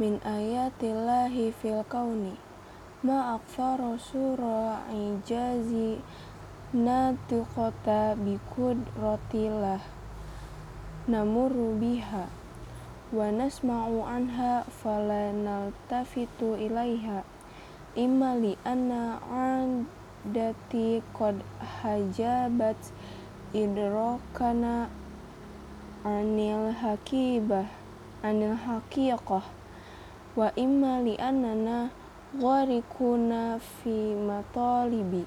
min ayatillahi fil kauni. Ma aktsara sura ijazi natiqata biqudratillah namurru biha. Wa nasma'u anha fala naltafitu ilaiha. Imma li anna adati qad hajabat idrokana anil hakibah anil haqiqah wa imma li annana gharikuna fi matalibi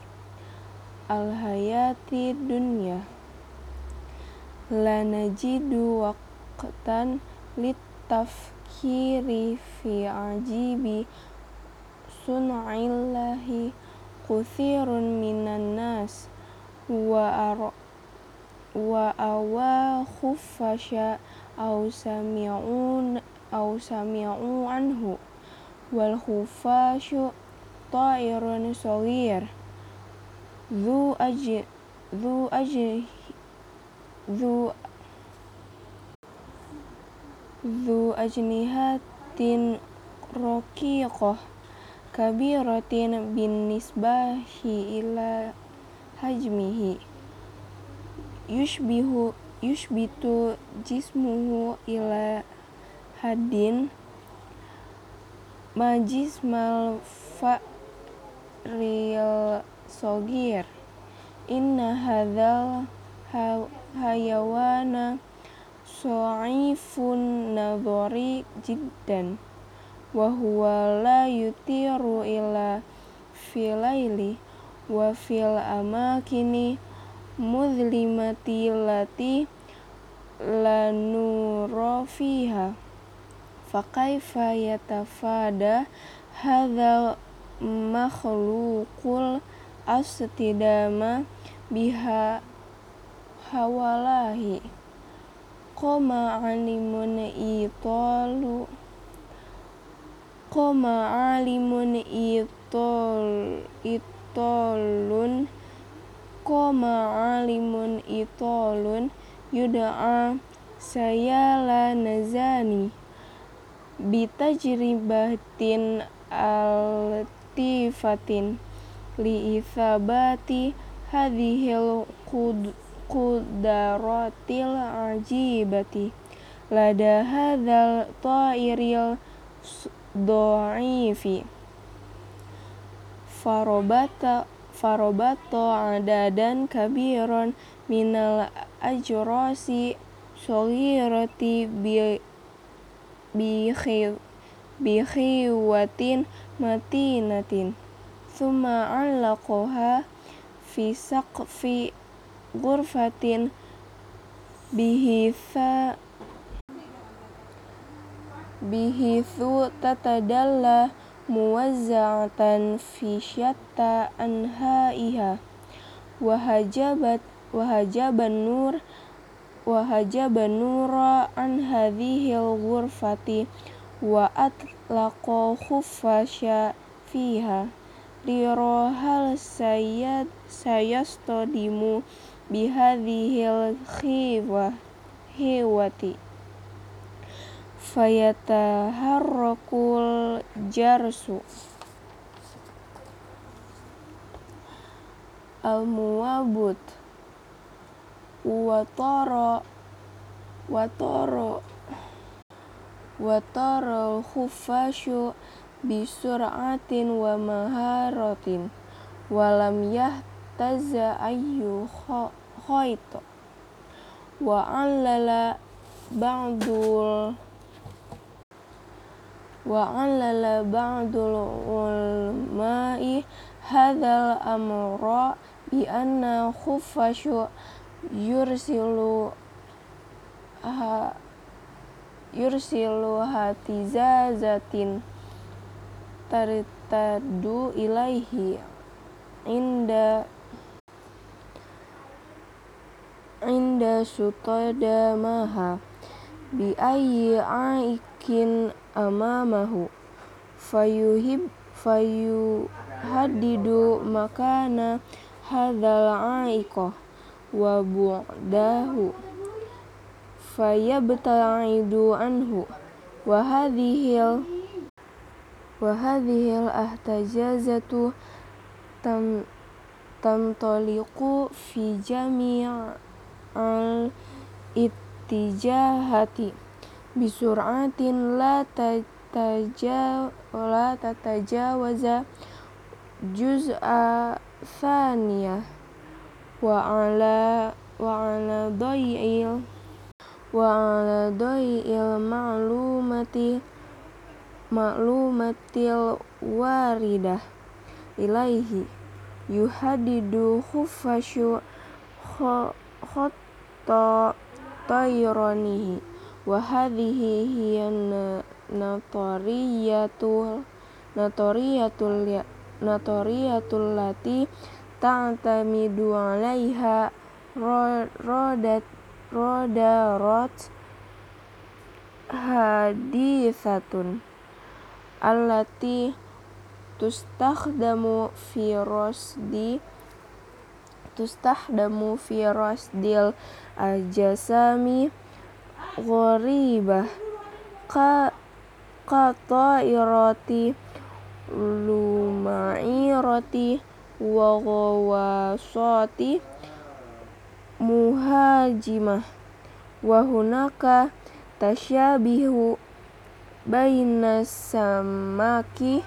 al hayati dunya. La najidu waqtan litafkiri fi ajibi sun'illahi kuthirun minan nas wa ar wa awa khuffasha au sami'un sami'u anhu. Wal khufashu ta'irun saghir. Dhu aj dhu aj dhu dhu ajnihatin raqiqah kabiratin bin nisbahi ila hajmihi. Yushbihu yushbitu hadin majismal fa'ril sogir. Inna hadzal hayawana so'ifun nadhari jiddan. Wa huwa la yutiru ila filaili. Wa fil amakini mudlimati lati la nura fiha fa kaifa yatafada hadza makhluqul astidama biha hawalahi. Qoma alimun italu qoma alimun itol itolun qoma alimun itolun yud'a sayala nazani bitajribatin altifatin li ithabati hadhil qudaratil ajibati lada hadzal ta'iril dha'ifi farobata farobato adadan kabiron minal ajrosi soghirati bi bi bi khiwatin matinatin. Thumma allaqaha fi saqfi ghurfatin. Bihi fa bihitsu tatadalla muwazza'atan fi syatta anha'iha. Wa hajabat wa hajaban nur wa hajaban nura an hadhil ghurfati wa atlaqa khuffasha fiha liro hal sayad sayastadimu bihadhil khiwa hiwati fayataharrakul jarsu al muwabut wa tara wa tara wa tara khufashu bisur'atin wa maharatin. Walam yahtaza ayyu khaita wa allala ba'dul wa alala ba'dul ulma'i hadzal amra bi anna khuffashu yursilu ha yursilu hatizazatin tartadu ilaihi inda inda sutadamaha bi ayyi aikin amamahu. Fayuhib fayuhaddidu makana hadzal aiqah wa bu'dahu fayabta'idu anhu wa hadhihi wa hadhil ahtajazatu tam tamtaliqu fi jami'al ittijahati bisur'atin la tataja la tatajawaza juz'a thaniyah وعلى وعلى ضيع وعلى ضيع المعلومة معلومة الواردة إليه يحدد خفش خط طيرانه وهذه هي النظرية النظرية التي ta'tamidu alaiha rodat damu hadisatun allati tustakhdamu fi rosdi deal fi rosdil ajasami bah ka iroti lumai roti wa ghawasati muhajimah wa hunaka tasyabihu baina samaki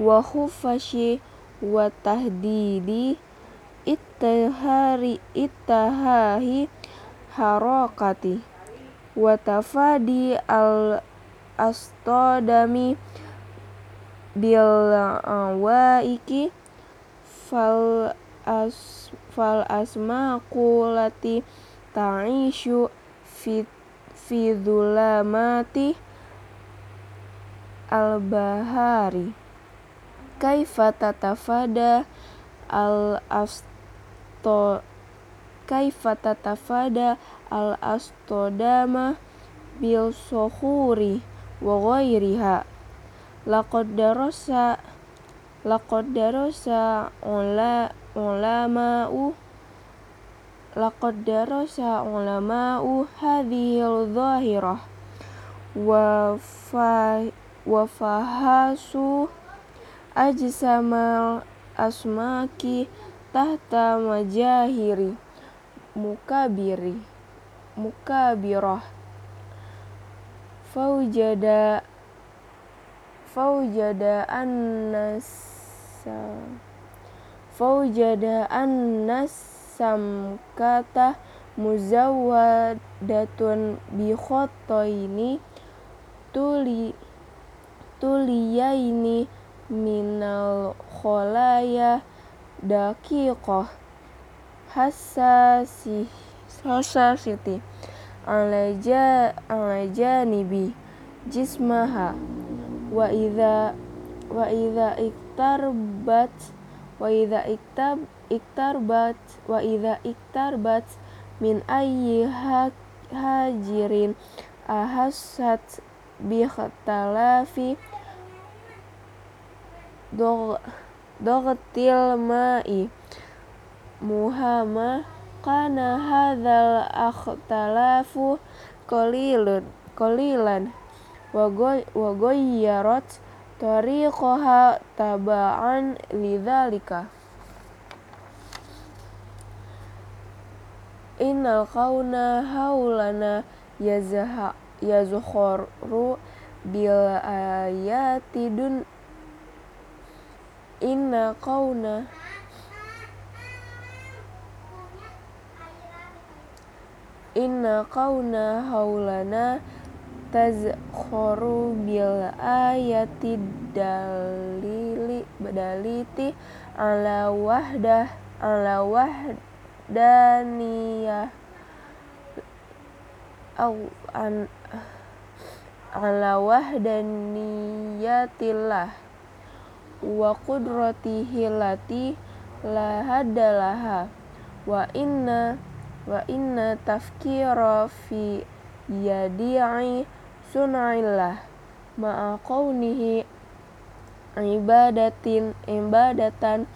wa khufashi wa tahdidi ittahari ittahahi harakati wa tafadi al astadami bil awaiki fal as fal asma kulati ta'ishu fit fidulamati al-bahari. Kaifa tatafada al-asto kaifa tatafada al-astodama bil sohuri wa ghairiha. Laqad darasa Laqad darasa ula, u Laqad darasa ulama'u hadhil zahirah. Wa fa wa fahasu ajsamal asmaki tahta majahiri. Mukabiri mukabirah. Faujada faujada annas nasa faujada annas samkata muzawadatun bi tuli tuli tuliyaini minal kholaya daqiqah hasasih hasasiti alaja nibi jismaha wa idha wa idza iktarbat wa idza iktab iktarbat wa idza iktarbat min ayyi hajirin ahassat bi khatalafi dogetil ma'i muhamma kana hadzal akhtalafu qalilun qalilan wa goyyarat tariqaha taba'an lidzalika innal kauna haulana yazha yazkhoru bil ayati dun inna Ina inna kauna haulana tazkhoru bil ayati dalili badaliti ala wahdah ala wahdaniyah. Au an ala wahdaniyatillah wa qudratihi lati lahadalaha. Wa inna wa inna tafkira fi yadi'i sunailah ma'a ibadatin ibadatan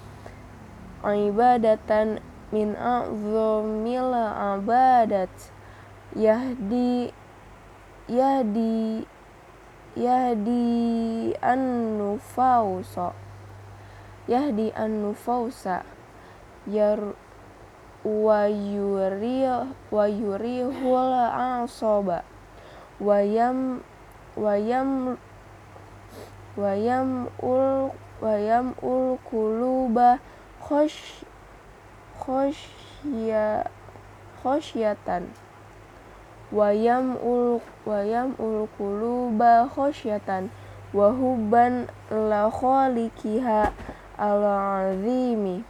ibadatan min a'zamil abadat. Yahdi yahdi yahdi an-nufausa yahdi anufausa yar wa yuri wa yurihul asoba wayam wayam wayam ul wayam ul kuluba khosh khoshya khosyatan wayam ul wayam ul kuluba khosyatan wahuban la khalikiha al azimi